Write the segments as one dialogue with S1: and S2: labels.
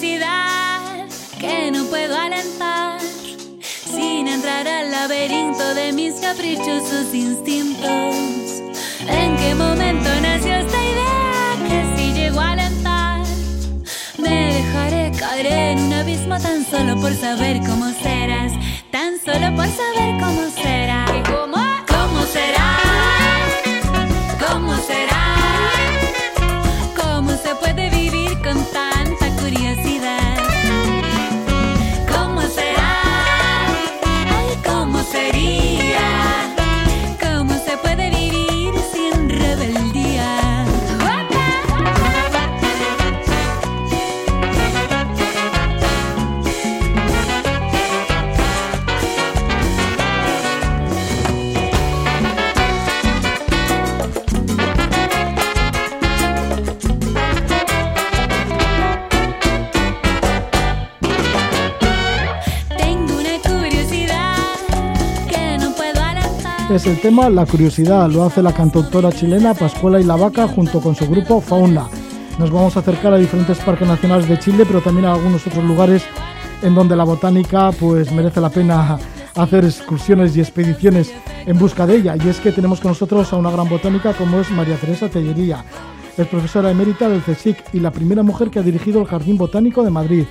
S1: que no puedo alentar sin entrar al laberinto de mis caprichosos instintos. ¿En qué momento nació esta idea que si llego a alentar me dejaré caer en un abismo tan solo por saber cómo serás, tan solo por saber cómo será?
S2: Es el tema La Curiosidad, lo hace la cantautora chilena Pascuala y la Vaca junto con su grupo Fauna. Nos vamos a acercar a diferentes parques nacionales de Chile, pero también a algunos otros lugares en donde la botánica pues merece la pena hacer excursiones y expediciones en busca de ella. Y es que tenemos con nosotros a una gran botánica como es María Teresa Tellería. Es profesora emérita del CSIC y la primera mujer que ha dirigido el Jardín Botánico de Madrid.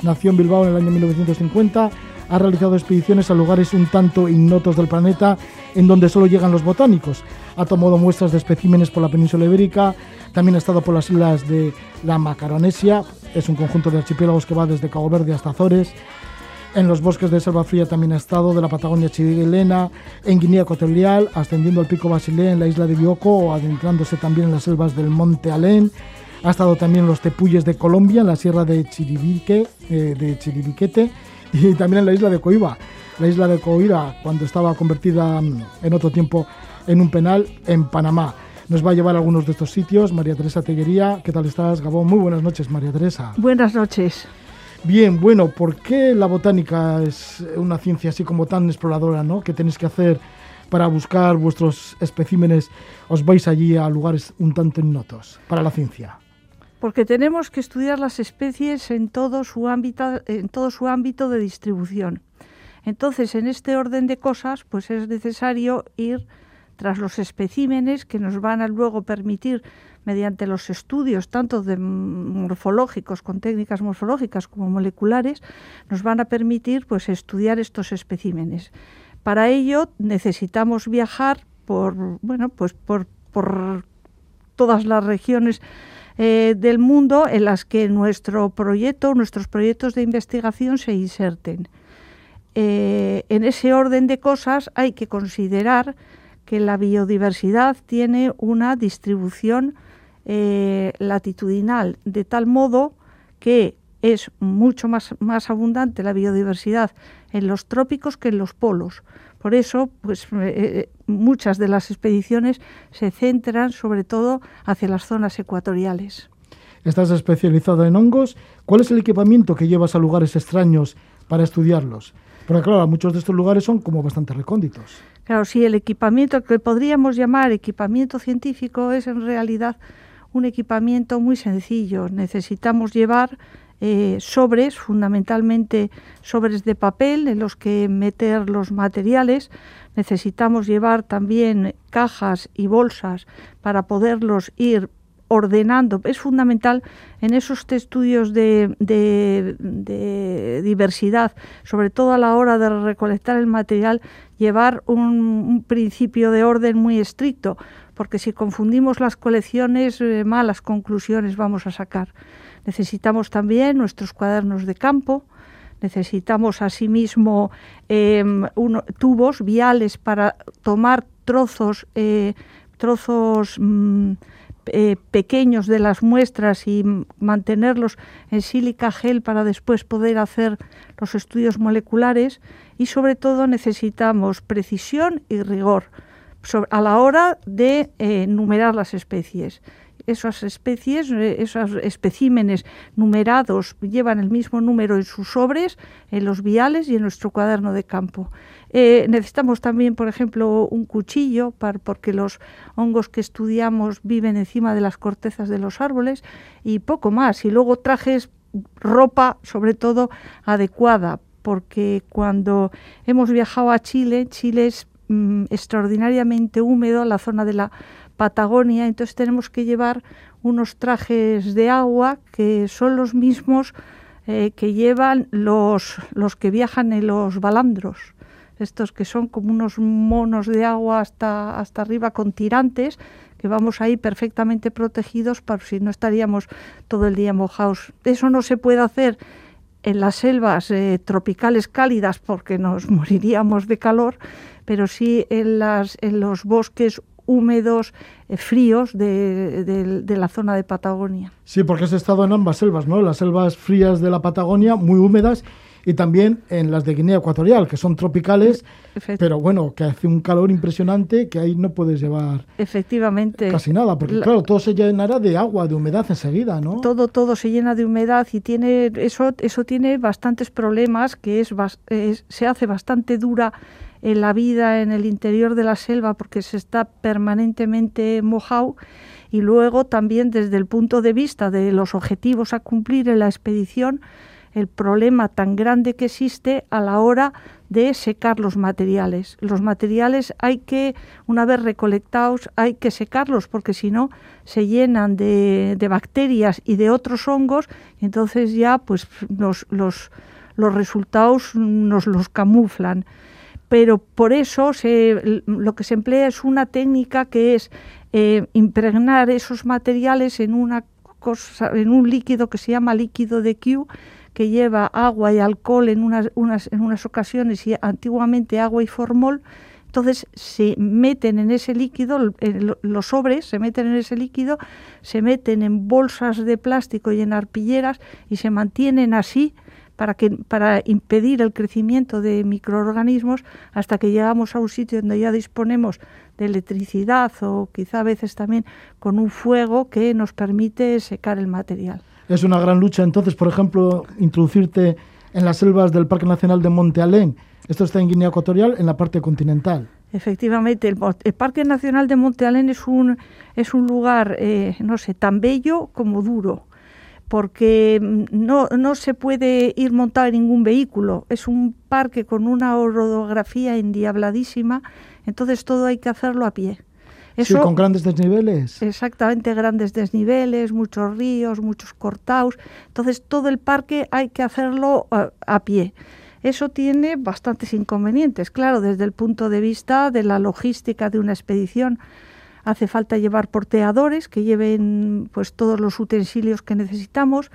S2: Nació en Bilbao en el año 1950, ha realizado expediciones a lugares un tanto ignotos del planeta en donde solo llegan los botánicos. Ha tomado muestras de especímenes por la península ibérica, también ha estado por las islas de la Macaronesia, es un conjunto de archipiélagos que va desde Cabo Verde hasta Azores. En los bosques de selva fría también ha estado, de la Patagonia chilena, en Guinea Ecuatorial, ascendiendo al pico Basilea en la isla de Bioko o adentrándose también en las selvas del Monte Alén. Ha estado también en los tepuyes de Colombia, en la sierra de Chiribique, eh, de Chiribiquete y también en la isla de Coiba. La isla de Coiba, cuando estaba convertida mm, en otro tiempo en un penal en Panamá. Nos va a llevar a algunos de estos sitios. María Teresa Teguería, ¿qué tal estás, Gabón? Muy buenas noches, María Teresa.
S3: Buenas noches.
S2: Bien, bueno, ¿por qué la botánica es una ciencia así como tan exploradora, ¿no? ¿Qué tenéis que hacer para buscar vuestros especímenes? Os vais allí a lugares un tanto ignotos para la ciencia.
S3: Porque tenemos que estudiar las especies en todo su ámbito, en todo su ámbito de distribución. Entonces, en este orden de cosas, pues es necesario ir tras los especímenes que nos van a luego permitir, mediante los estudios tanto de morfológicos, con técnicas morfológicas como moleculares, nos van a permitir pues estudiar estos especímenes. Para ello necesitamos viajar por bueno pues por, por todas las regiones eh, del mundo en las que nuestro proyecto, nuestros proyectos de investigación se inserten. Eh, en ese orden de cosas hay que considerar que la biodiversidad tiene una distribución eh, latitudinal, de tal modo que es mucho más, más abundante la biodiversidad en los trópicos que en los polos. Por eso, pues eh, muchas de las expediciones se centran sobre todo hacia las zonas ecuatoriales.
S2: Estás especializado en hongos. ¿Cuál es el equipamiento que llevas a lugares extraños para estudiarlos? Porque claro, muchos de estos lugares son como bastante recónditos.
S3: Claro, sí, el equipamiento que podríamos llamar equipamiento científico es en realidad un equipamiento muy sencillo. Necesitamos llevar eh, sobres, fundamentalmente sobres de papel en los que meter los materiales. Necesitamos llevar también cajas y bolsas para poderlos ir ordenando. Es fundamental en esos estudios de, diversidad, sobre todo a la hora de recolectar el material, llevar un, un principio de orden muy estricto, porque si confundimos las colecciones, eh, malas conclusiones vamos a sacar. Necesitamos también nuestros cuadernos de campo, necesitamos asimismo eh, uno, tubos viales para tomar trozos, eh, trozos mmm, eh, pequeños de las muestras y mantenerlos en sílica gel para después poder hacer los estudios moleculares. Y sobre todo necesitamos precisión y rigor a la hora de eh, numerar las especies esas especies, esos especímenes numerados llevan el mismo número en sus sobres, en los viales y en nuestro cuaderno de campo. Eh, necesitamos también, por ejemplo, un cuchillo para, porque los hongos que estudiamos viven encima de las cortezas de los árboles y poco más. Y luego trajes ropa, sobre todo, adecuada, porque cuando hemos viajado a Chile, Chile es mm, extraordinariamente húmedo, la zona de la Patagonia, entonces tenemos que llevar unos trajes de agua que son los mismos eh, que llevan los, los que viajan en los balandros, estos que son como unos monos de agua hasta, hasta arriba con tirantes, que vamos ahí perfectamente protegidos para si no estaríamos todo el día mojados. Eso no se puede hacer en las selvas eh, tropicales cálidas porque nos moriríamos de calor, pero sí en, las, en los bosques húmedos, eh, fríos de, la zona de Patagonia.
S2: Sí, porque has estado en ambas selvas, ¿no? Las selvas frías de la Patagonia, muy húmedas, y también en las de Guinea Ecuatorial, que son tropicales, pero bueno, que hace un calor impresionante que ahí no puedes llevar
S3: efectivamente
S2: casi nada, porque claro, todo se llenará de agua, de humedad enseguida, ¿no?
S3: Todo, todo se llena de humedad y tiene eso, eso tiene bastantes problemas, que es, se hace bastante dura en la vida en el interior de la selva porque se está permanentemente mojado y luego también desde el punto de vista de los objetivos a cumplir en la expedición el problema tan grande que existe a la hora de secar los materiales. Los materiales hay que, una vez recolectados, hay que secarlos porque si no se llenan de, bacterias y de otros hongos y entonces ya pues los, los, los resultados nos los camuflan. Pero por eso se, lo que se emplea es una técnica que es eh, impregnar esos materiales en una cosa, en un líquido que se llama líquido de Q que lleva agua y alcohol en unas, unas, en unas ocasiones y antiguamente agua y formol, entonces se meten en ese líquido, los sobres se meten en ese líquido, se meten en bolsas de plástico y en arpilleras y se mantienen así para, que, para impedir el crecimiento de microorganismos hasta que llegamos a un sitio donde ya disponemos de electricidad o quizá a veces también con un fuego que nos permite secar el material.
S2: Es una gran lucha entonces, por ejemplo, introducirte en las selvas del Parque Nacional de Monte Alén. Esto está en Guinea Ecuatorial, en la parte continental.
S3: Efectivamente, el, Parque Nacional de Monte Alén es un, es un lugar, eh, no sé, tan bello como duro, porque no, no se puede ir montado en ningún vehículo. Es un parque con una orografía endiabladísima, entonces todo hay que hacerlo a pie
S2: sí, con grandes desniveles.
S3: Exactamente, grandes desniveles, muchos ríos, muchos cortados. Entonces, todo el parque hay que hacerlo a, a pie. Eso tiene bastantes inconvenientes, claro, desde el punto de vista de la logística de una expedición. Hace falta llevar porteadores que lleven pues todos los utensilios que necesitamos.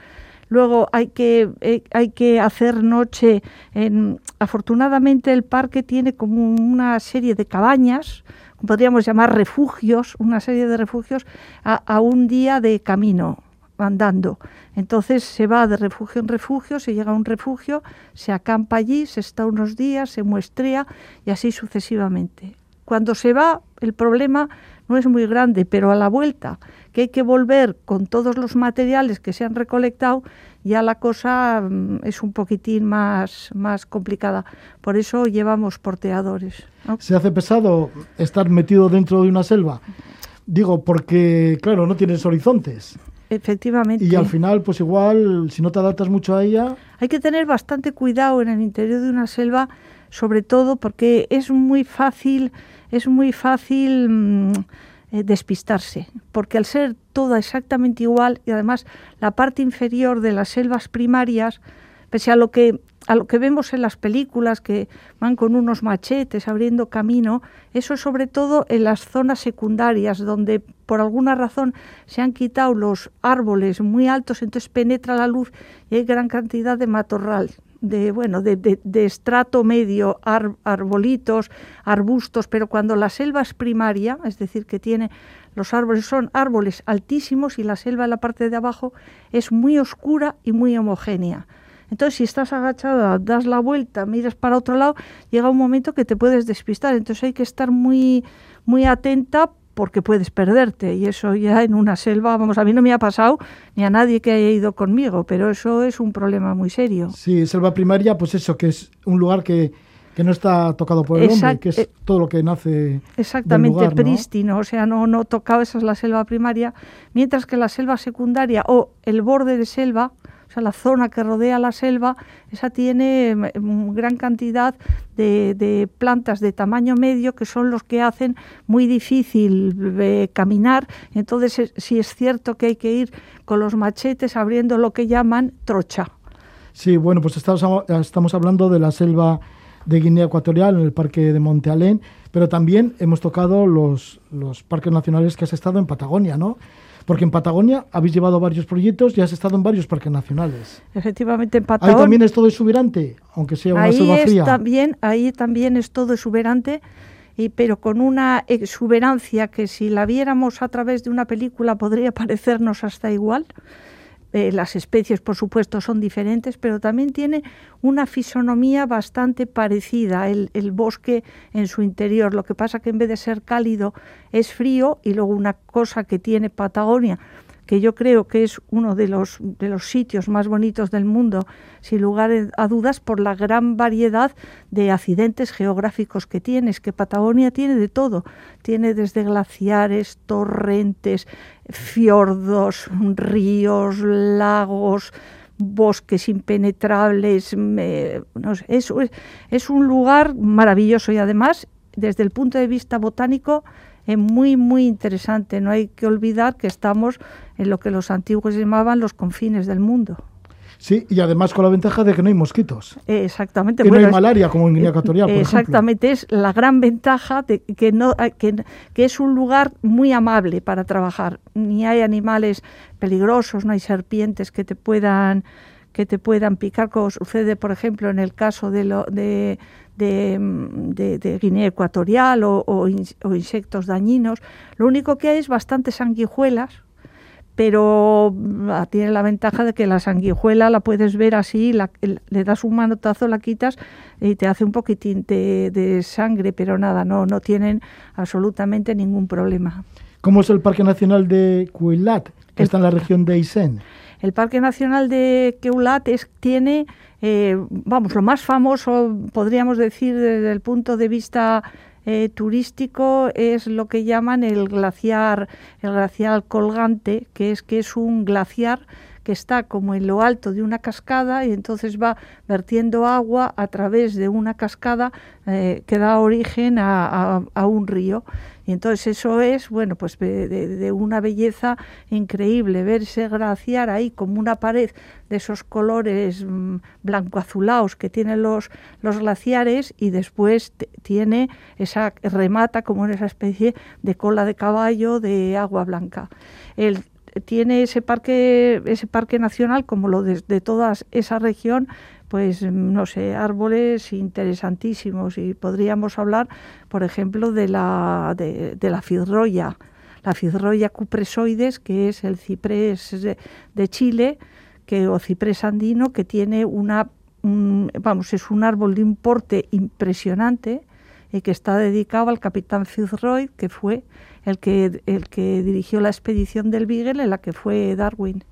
S3: Luego hay que, eh, hay que hacer noche. En, afortunadamente el parque tiene como una serie de cabañas podríamos llamar refugios, una serie de refugios, a, un día de camino andando. Entonces se va de refugio en refugio, se llega a un refugio, se acampa allí, se está unos días, se muestrea y así sucesivamente. Cuando se va, el problema no es muy grande, pero a la vuelta, que hay que volver con todos los materiales que se han recolectado, ya la cosa mm, es un poquitín más, más complicada. Por eso llevamos porteadores.
S2: ¿Se hace pesado estar metido dentro de una selva? Digo, porque, claro, no tienes horizontes.
S3: Efectivamente.
S2: Y al final, pues igual, si no te adaptas mucho a ella...
S3: Hay que tener bastante cuidado en el interior de una selva, sobre todo porque es muy fácil, es muy fácil mm, eh, despistarse, porque al ser todo exactamente igual y además la parte inferior de las selvas primarias, pese a lo que a lo que vemos en las películas que van con unos machetes abriendo camino, eso es sobre todo en las zonas secundarias donde por alguna razón se han quitado los árboles muy altos, entonces penetra la luz y hay gran cantidad de matorral de bueno de, de, estrato medio arbolitos arbustos pero cuando la selva es primaria es decir que tiene los árboles son árboles altísimos y la selva en la parte de abajo es muy oscura y muy homogénea. Entonces si estás agachada das la vuelta miras para otro lado llega un momento que te puedes despistar. Entonces hay que estar muy muy atenta porque puedes perderte y eso ya en una selva, vamos, a mí no me ha pasado ni a nadie que haya ido conmigo, pero eso es un problema muy serio.
S2: Sí, selva primaria, pues eso, que es un lugar que, que no está tocado por el hombre, que es eh, todo lo que nace
S3: Exactamente,
S2: del lugar,
S3: prístino, o sea, no, no tocado, esa es la selva primaria, mientras que la selva secundaria o el borde de selva, o sea, la zona que rodea la selva, esa tiene mm, gran cantidad de, plantas de tamaño medio que son los que hacen muy difícil eh, caminar. Entonces, sí es cierto que hay que ir con los machetes abriendo lo que llaman trocha.
S2: Sí, bueno, pues estamos, estamos hablando de la selva de Guinea Ecuatorial en el Parque de Monte Alén, pero también hemos tocado los, los parques nacionales que has estado en Patagonia, ¿no? Porque en Patagonia habéis llevado varios proyectos y has estado en varios parques nacionales.
S3: Efectivamente, en Patagonia.
S2: Ahí también es todo exuberante, aunque sea una
S3: ahí
S2: selva fría.
S3: También, ahí también es todo exuberante, y, pero con una exuberancia que si la viéramos a través de una película podría parecernos hasta igual. Eh, las especies, por supuesto, son diferentes, pero también tiene una fisonomía bastante parecida, el, el, bosque en su interior. Lo que pasa que en vez de ser cálido es frío y luego una cosa que tiene Patagonia que yo creo que es uno de los, de los sitios más bonitos del mundo, sin lugar a dudas, por la gran variedad de accidentes geográficos que tiene. Es que Patagonia tiene de todo. Tiene desde glaciares, torrentes, fiordos, ríos, lagos, bosques impenetrables. es, es un lugar maravilloso y además, desde el punto de vista botánico, es muy, muy interesante. No hay que olvidar que estamos en lo que los antiguos llamaban los confines del mundo.
S2: Sí, y además con la ventaja de que no hay mosquitos.
S3: exactamente.
S2: Que no hay malaria como en Guinea Ecuatorial, por
S3: Exactamente, es la gran ventaja de que, no, que, que, es un lugar muy amable para trabajar. Ni hay animales peligrosos, no hay serpientes que te puedan que te puedan picar, como sucede, por ejemplo, en el caso de, lo, de, de, Guinea Ecuatorial o, insectos dañinos. Lo único que hay es bastantes sanguijuelas, pero ah, tiene la ventaja de que la sanguijuela la puedes ver así, le das un manotazo, la quitas y te hace un poquitín de, sangre, pero nada, no, no tienen absolutamente ningún problema.
S2: ¿Cómo es el Parque Nacional de Cuilat, que está en la región de Aysén?
S3: El Parque Nacional de Keulat tiene, eh, vamos, lo más famoso, podríamos decir, desde el punto de vista eh, turístico es lo que llaman el glaciar, el glaciar colgante, que es que es un glaciar que está como en lo alto de una cascada y entonces va vertiendo agua a través de una cascada eh, que da origen a, un río. Y entonces eso es, bueno, pues de, una belleza increíble, verse glaciar ahí como una pared de esos colores mm, blanco-azulados que tienen los, los glaciares y después tiene esa, remata como en esa especie de cola de caballo de agua blanca. El, tiene ese parque, ese parque nacional, como lo de, toda esa región, pues no sé, árboles interesantísimos y podríamos hablar, por ejemplo, de la, de, la fidroya, la fidroya cupresoides, que es el ciprés de, Chile, que, o ciprés andino, que tiene una, vamos, es un árbol de un porte impresionante y que está dedicado al capitán Fitzroy, que fue el que, el que dirigió la expedición del Beagle en la que fue Darwin.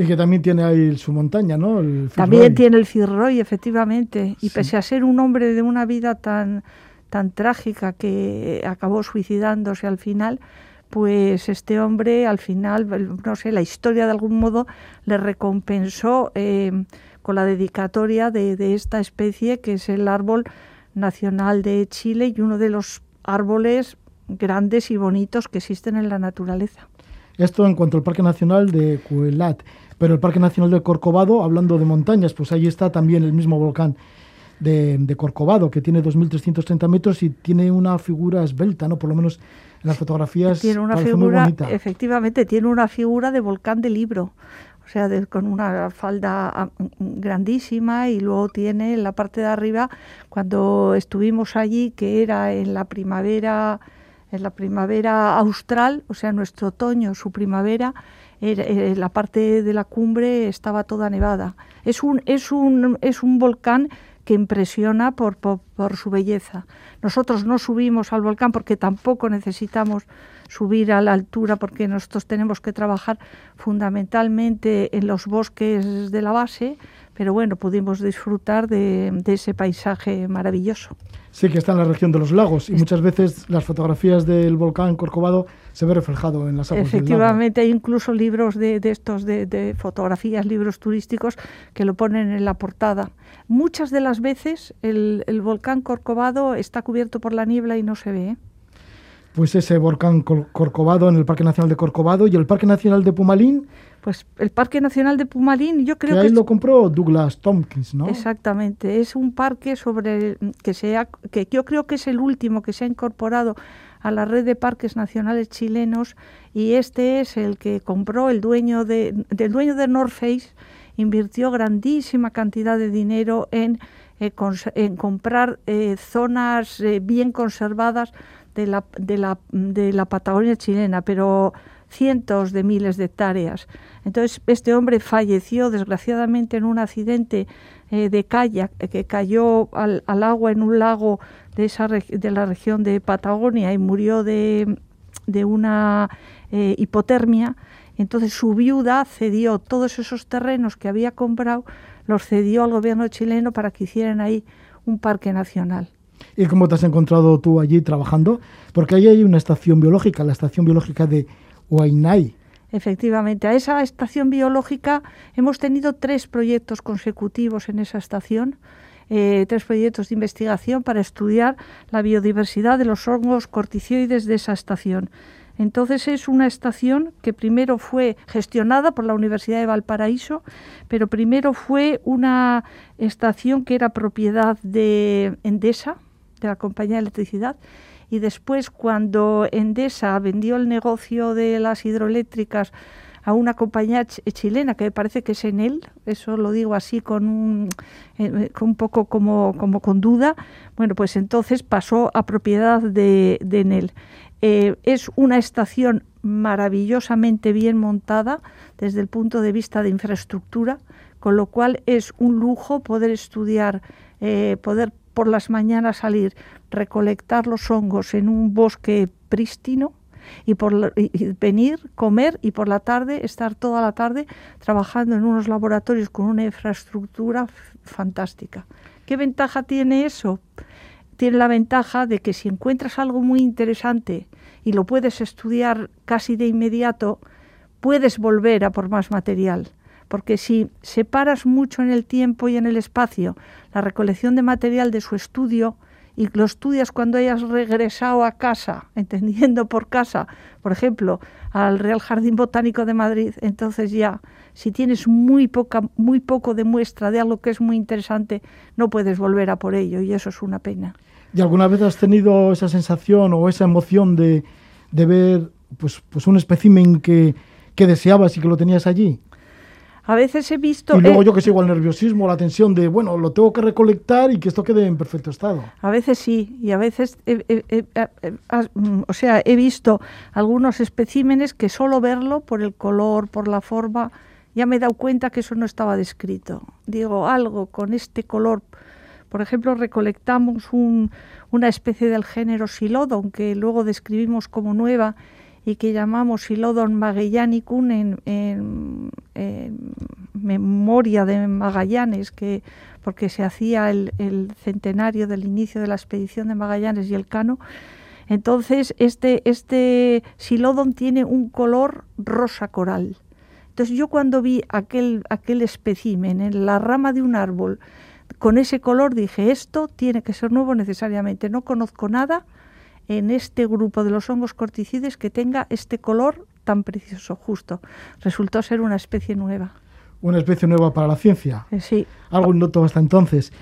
S2: Y que también tiene ahí su montaña, ¿no?
S3: también tiene el Fitzroy, efectivamente. Y pese a ser un hombre de una vida tan, tan trágica que acabó suicidándose al final, pues este hombre al final, no sé, la historia de algún modo le recompensó eh, con la dedicatoria de, de, esta especie que es el árbol nacional de Chile y uno de los árboles grandes y bonitos que existen en la naturaleza.
S2: Esto en cuanto al Parque Nacional de Cuelat, pero el Parque Nacional de Corcovado, hablando de montañas, pues ahí está también el mismo volcán de, Corcovado, que tiene 2.330 metros y tiene una figura esbelta, ¿no? Por lo menos en las fotografías
S3: tiene una figura, Efectivamente, tiene una figura de volcán de libro, o sea, con una falda ah, grandísima y luego tiene en la parte de arriba, cuando estuvimos allí, que era en la primavera en la primavera austral, o sea, nuestro otoño, su primavera, eh, la parte de la cumbre estaba toda nevada. Es un, es un, es un volcán que impresiona por, por, su belleza. Nosotros no subimos al volcán porque tampoco necesitamos subir a la altura porque nosotros tenemos que trabajar fundamentalmente en los bosques de la base, pero bueno, pudimos disfrutar de, ese paisaje maravilloso.
S2: Sí, que está en la región de los lagos y muchas veces las fotografías del volcán Corcovado se ve reflejado en las aguas
S3: Efectivamente, hay incluso libros de, estos de, fotografías, libros turísticos que lo ponen en la portada. Muchas de las veces el, volcán Corcovado está cubierto por la niebla y no se ve. ¿eh?
S2: Pues ese volcán Corcovado en el Parque Nacional de Corcovado y el Parque Nacional de Pumalín
S3: pues el Parque Nacional de Pumalín, yo creo que,
S2: ahí lo compró Douglas Tompkins, ¿no?
S3: Exactamente, es un parque sobre que que yo creo que es el último que se ha incorporado a la red de parques nacionales chilenos y este es el que compró el dueño de del dueño de North Face invirtió grandísima cantidad de dinero en eh, en comprar eh, zonas eh, bien conservadas de la, de la, de la Patagonia chilena, pero cientos de miles de hectáreas. Entonces, este hombre falleció desgraciadamente en un accidente eh, de kayak que cayó al, agua en un lago de, esa de la región de Patagonia y murió de, de una eh, hipotermia. Entonces, su viuda cedió todos esos terrenos que había comprado, los cedió al gobierno chileno para que hicieran ahí un parque nacional.
S2: ¿Y cómo te has encontrado tú allí trabajando? Porque ahí hay una estación biológica, la estación biológica de Huaynay.
S3: Efectivamente, a esa estación biológica hemos tenido tres proyectos consecutivos en esa estación. Eh, tres proyectos de investigación para estudiar la biodiversidad de los hongos corticioides de esa estación. Entonces es una estación que primero fue gestionada por la Universidad de Valparaíso, pero primero fue una estación que era propiedad de Endesa, de la compañía de electricidad, y después cuando Endesa vendió el negocio de las hidroeléctricas a una compañía chilena que me parece que es Enel, eso lo digo así con un, eh, un poco como, como, con duda, bueno, pues entonces pasó a propiedad de, de Enel. Eh, es una estación maravillosamente bien montada desde el punto de vista de infraestructura, con lo cual es un lujo poder estudiar, eh, poder por las mañanas salir, recolectar los hongos en un bosque prístino y, por venir, comer y por la tarde estar toda la tarde trabajando en unos laboratorios con una infraestructura fantástica. ¿Qué ventaja tiene eso? Tiene la ventaja de que si encuentras algo muy interesante y lo puedes estudiar casi de inmediato, puedes volver a por más material porque si separas mucho en el tiempo y en el espacio la recolección de material de su estudio y lo estudias cuando hayas regresado a casa, entendiendo por casa, por ejemplo, al Real Jardín Botánico de Madrid, entonces ya, si tienes muy poca, muy poco de muestra de algo que es muy interesante, no puedes volver a por ello y eso es una pena.
S2: ¿Y alguna vez has tenido esa sensación o esa emoción de, ver pues, pues un espécimen que deseabas y que lo tenías allí?
S3: A veces he visto...
S2: Y luego yo que sigo el nerviosismo, la tensión de, bueno, lo tengo que recolectar y que esto quede en perfecto estado.
S3: A veces sí, y a veces, mm, o sea, he visto algunos especímenes que solo verlo por el color, por la forma, ya me he dado cuenta que eso no estaba descrito. Digo, algo con este color... Por ejemplo, recolectamos una especie del género Silodon, que luego describimos como nueva, y que llamamos Silodon magellanicum en, memoria de Magallanes, que, porque se hacía el, el, centenario del inicio de la expedición de Magallanes y el Cano. Entonces, este, este Silodon tiene un color rosa coral. Entonces, yo cuando vi aquel, aquel espécimen en la rama de un árbol con ese color, dije, esto tiene que ser nuevo necesariamente. No conozco nada en este grupo de los hongos corticides que tenga este color tan precioso, justo. Resultó ser una especie nueva.
S2: Una especie nueva para la ciencia.
S3: Eh, sí.
S2: Algo noto hasta entonces.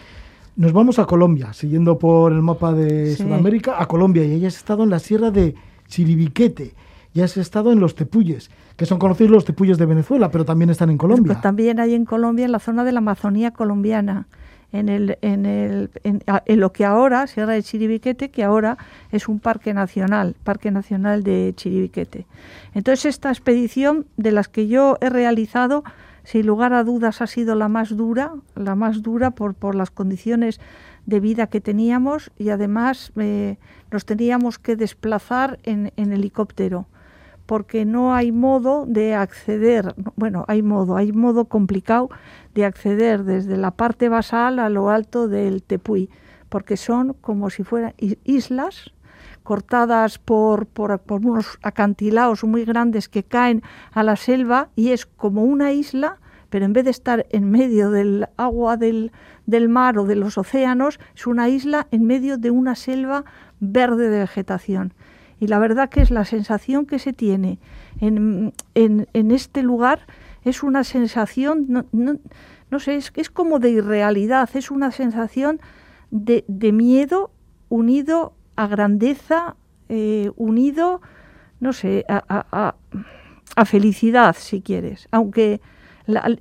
S2: Nos vamos a Colombia, siguiendo por el mapa de Sudamérica, a Colombia, y has estado en la sierra de Chiribiquete, y has estado en los tepuyes, que son conocidos los tepuyes de Venezuela, pero también están en Colombia.
S3: Pues también hay en Colombia, en la zona de la Amazonía colombiana en, el, en, el, en, lo que ahora, Sierra de Chiribiquete, que ahora es un parque nacional, Parque Nacional de Chiribiquete. Entonces esta expedición de las que yo he realizado, sin lugar a dudas ha sido la más dura, la más dura por, por las condiciones de vida que teníamos y además eh, nos teníamos que desplazar en, en helicóptero porque no hay modo de acceder, bueno, hay modo, hay modo complicado de acceder desde la parte basal a lo alto del Tepuy, porque son como si fueran islas cortadas por, por, unos acantilados muy grandes que caen a la selva y es como una isla, pero en vez de estar en medio del agua del, del mar o de los océanos, es una isla en medio de una selva verde de vegetación. Y la verdad que es la sensación que se tiene en, en, este lugar, es una sensación, no, no, sé, es, es como de irrealidad, es una sensación de, de miedo unido a grandeza, eh, unido, no sé, a, a, felicidad, si quieres. Aunque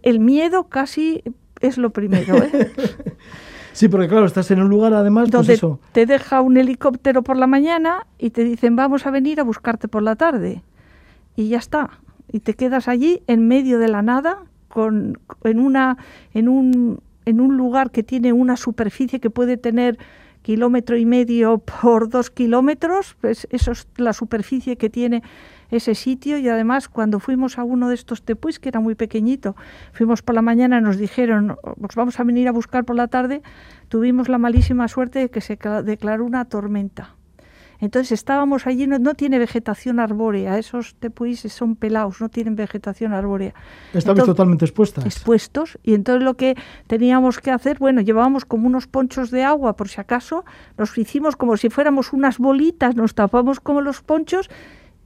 S3: el miedo casi es lo primero. ¿eh?
S2: sí, porque claro, estás en un lugar además
S3: pues
S2: donde
S3: te deja un helicóptero por la mañana y te dicen vamos a venir a buscarte por la tarde. Y ya está. Y te quedas allí en medio de la nada, con, en, una, en, un, en un lugar que tiene una superficie que puede tener kilómetro y medio por dos kilómetros, pues eso es la superficie que tiene ese sitio y además cuando fuimos a uno de estos tepuis, que era muy pequeñito, fuimos por la mañana, nos dijeron, vamos a venir a buscar por la tarde, tuvimos la malísima suerte de que se declaró una tormenta. Entonces estábamos allí, no, tiene vegetación arbórea, esos tepuises son pelados, no tienen vegetación arbórea.
S2: Estaban totalmente expuestas.
S3: Expuestos, y entonces lo que teníamos que hacer, bueno, llevábamos como unos ponchos de agua por si acaso, nos hicimos como si fuéramos unas bolitas, nos tapamos como los ponchos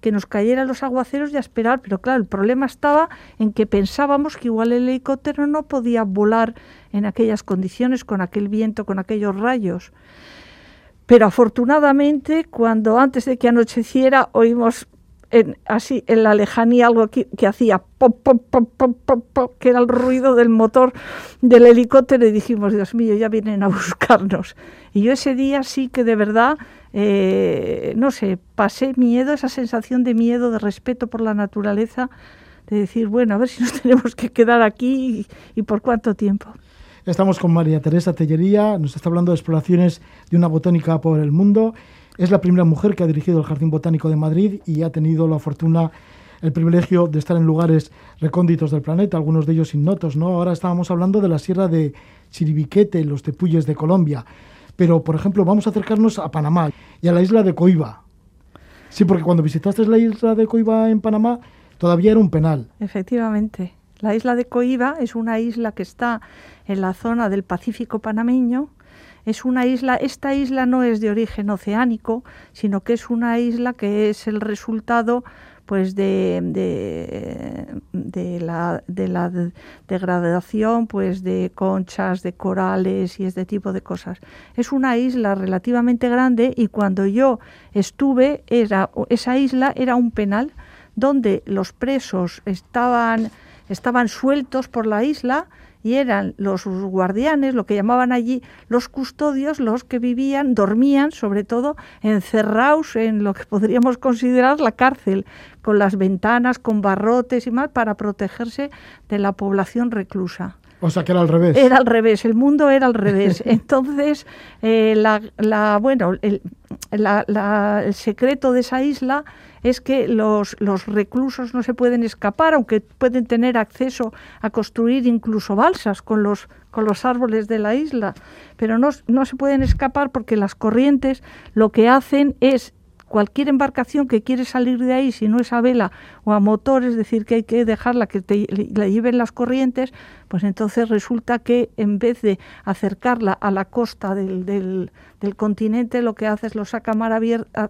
S3: que nos cayeran los aguaceros y a esperar, pero claro, el problema estaba en que pensábamos que igual el helicóptero no podía volar en aquellas condiciones, con aquel viento, con aquellos rayos. Pero afortunadamente, cuando antes de que anocheciera oímos así en la lejanía algo que, hacía pop, pop, pop, pop, pop, pop, que era el ruido del motor del helicóptero y dijimos, Dios mío, ya vienen a buscarnos. Y yo ese día sí que de verdad, eh, no sé, pasé miedo, esa sensación de miedo, de respeto por la naturaleza, de decir, bueno, a ver si nos tenemos que quedar aquí y por cuánto tiempo.
S2: Estamos con María Teresa Tellería, nos está hablando de exploraciones de una botánica por el mundo. Es la primera mujer que ha dirigido el Jardín Botánico de Madrid y ha tenido la fortuna, el privilegio de estar en lugares recónditos del planeta, algunos de ellos ignotos. ¿no? Ahora estábamos hablando de la sierra de Chiribiquete, los Tepuyes de Colombia. Pero, por ejemplo, vamos a acercarnos a Panamá y a la isla de Coiba. Sí, porque cuando visitaste la isla de Coiba en Panamá, todavía era un penal.
S3: Efectivamente. La isla de Coiba es una isla que está en la zona del Pacífico panameño. Es una isla, esta isla no es de origen oceánico, sino que es una isla que es el resultado pues de, de, la, de la degradación pues de conchas, de corales y este tipo de cosas. Es una isla relativamente grande y cuando yo estuve era, esa isla era un penal donde los presos estaban estaban sueltos por la isla y eran los guardianes, lo que llamaban allí los custodios, los que vivían, dormían sobre todo encerrados en lo que podríamos considerar la cárcel, con las ventanas, con barrotes y más, para protegerse de la población reclusa.
S2: O sea que era al revés.
S3: Era al revés, el mundo era al revés. Entonces, eh, la, bueno, el, el secreto de esa isla es que los, los reclusos no se pueden escapar, aunque pueden tener acceso a construir incluso balsas con los, con los árboles de la isla, pero no, no se pueden escapar porque las corrientes lo que hacen es cualquier embarcación que quiere salir de ahí, si no es a vela o a motor, es decir, que hay que dejarla que te, la lleven las corrientes, pues entonces resulta que en vez de acercarla a la costa del, del, del continente, lo que hace es lo saca mar abierta,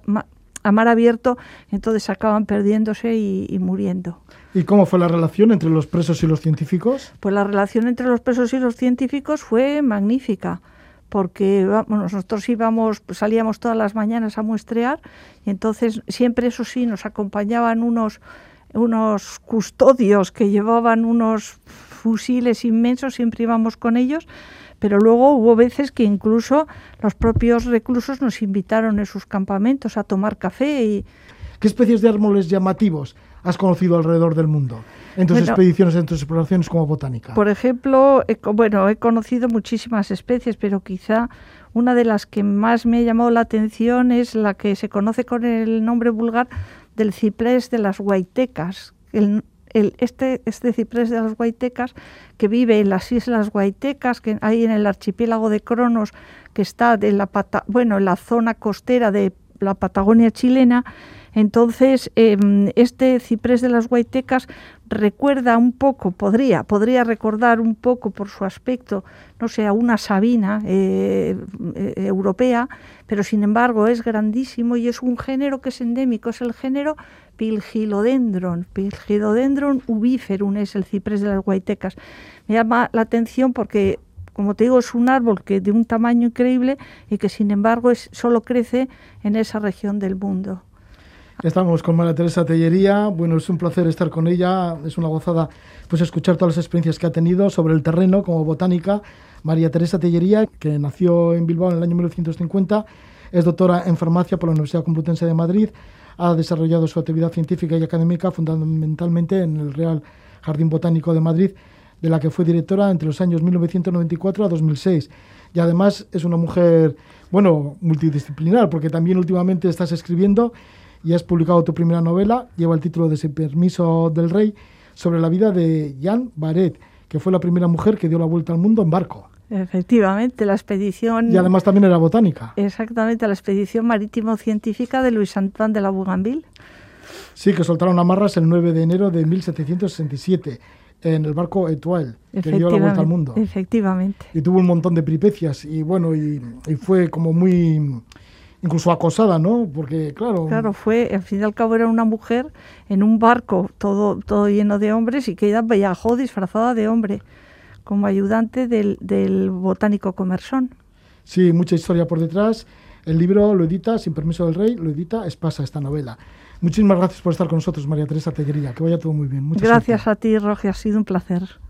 S3: a mar abierto, entonces acaban perdiéndose y, muriendo.
S2: ¿Y cómo fue la relación entre los presos y los científicos?
S3: Pues la relación entre los presos y los científicos fue magnífica, porque nosotros íbamos, salíamos todas las mañanas a muestrear y entonces siempre eso sí nos acompañaban unos unos custodios que llevaban unos fusiles inmensos, siempre íbamos con ellos pero luego hubo veces que incluso los propios reclusos nos invitaron en sus campamentos a tomar café y...
S2: ¿Qué especies de árboles llamativos has conocido alrededor del mundo? En tus expediciones, en tus exploraciones como botánica.
S3: Por ejemplo, bueno, he conocido muchísimas especies, pero quizá una de las que más me ha llamado la atención es la que se conoce con el nombre vulgar del ciprés de las Guaitecas. este, este ciprés de las Guaitecas que vive en las islas Guaitecas, que hay en el archipiélago de Cronos, que está de la, bueno, en la zona costera de la Patagonia chilena, entonces, em, este ciprés de las Guaitecas recuerda un poco, podría, podría recordar un poco por su aspecto, no sé, a una sabina eh, eh, europea, pero sin embargo es grandísimo y es un género que es endémico, es el género Pilgilodendron, Pilgilodendron ubiferum es el ciprés de las Guaitecas. Me llama la atención porque como te digo, es un árbol que de un tamaño increíble y que sin embargo es, solo crece en esa región del mundo.
S2: Estamos con María Teresa Tellería. Bueno, es un placer estar con ella. Es una gozada pues escuchar todas las experiencias que ha tenido sobre el terreno como botánica. María Teresa Tellería, que nació en Bilbao en el año 1950, es doctora en farmacia por la Universidad Complutense de Madrid. Ha desarrollado su actividad científica y académica fundamentalmente en el Real Jardín Botánico de Madrid, de la que fue directora entre los años 1994 a 2006. Y además es una mujer, bueno, multidisciplinar, porque también últimamente estás escribiendo y has publicado tu primera novela, lleva el título de Ese permiso del rey, sobre la vida de Jean Baret, que fue la primera mujer que dio la vuelta al mundo en barco.
S3: Efectivamente, la expedición...
S2: Y además también era botánica.
S3: Exactamente, la expedición marítimo-científica de Luis Antoine de la Bougainville.
S2: Sí, que soltaron amarras el 9 de enero de 1767 en el barco Etoile, que dio la vuelta al mundo.
S3: Efectivamente.
S2: Y tuvo un montón de peripecias y bueno, y fue como muy incluso acosada, ¿no? Porque, claro...
S3: Claro, fue, al fin y al cabo era una mujer en un barco todo, todo lleno de hombres y que ella viajó disfrazada de hombre como ayudante del, del botánico Comersón.
S2: Sí, mucha historia por detrás. El libro lo edita, sin permiso del rey, lo edita Espasa, esta novela. Muchísimas gracias por estar con nosotros, María Teresa Tellería. Que vaya todo muy bien.
S3: gracias a ti, Roge, ha sido un placer.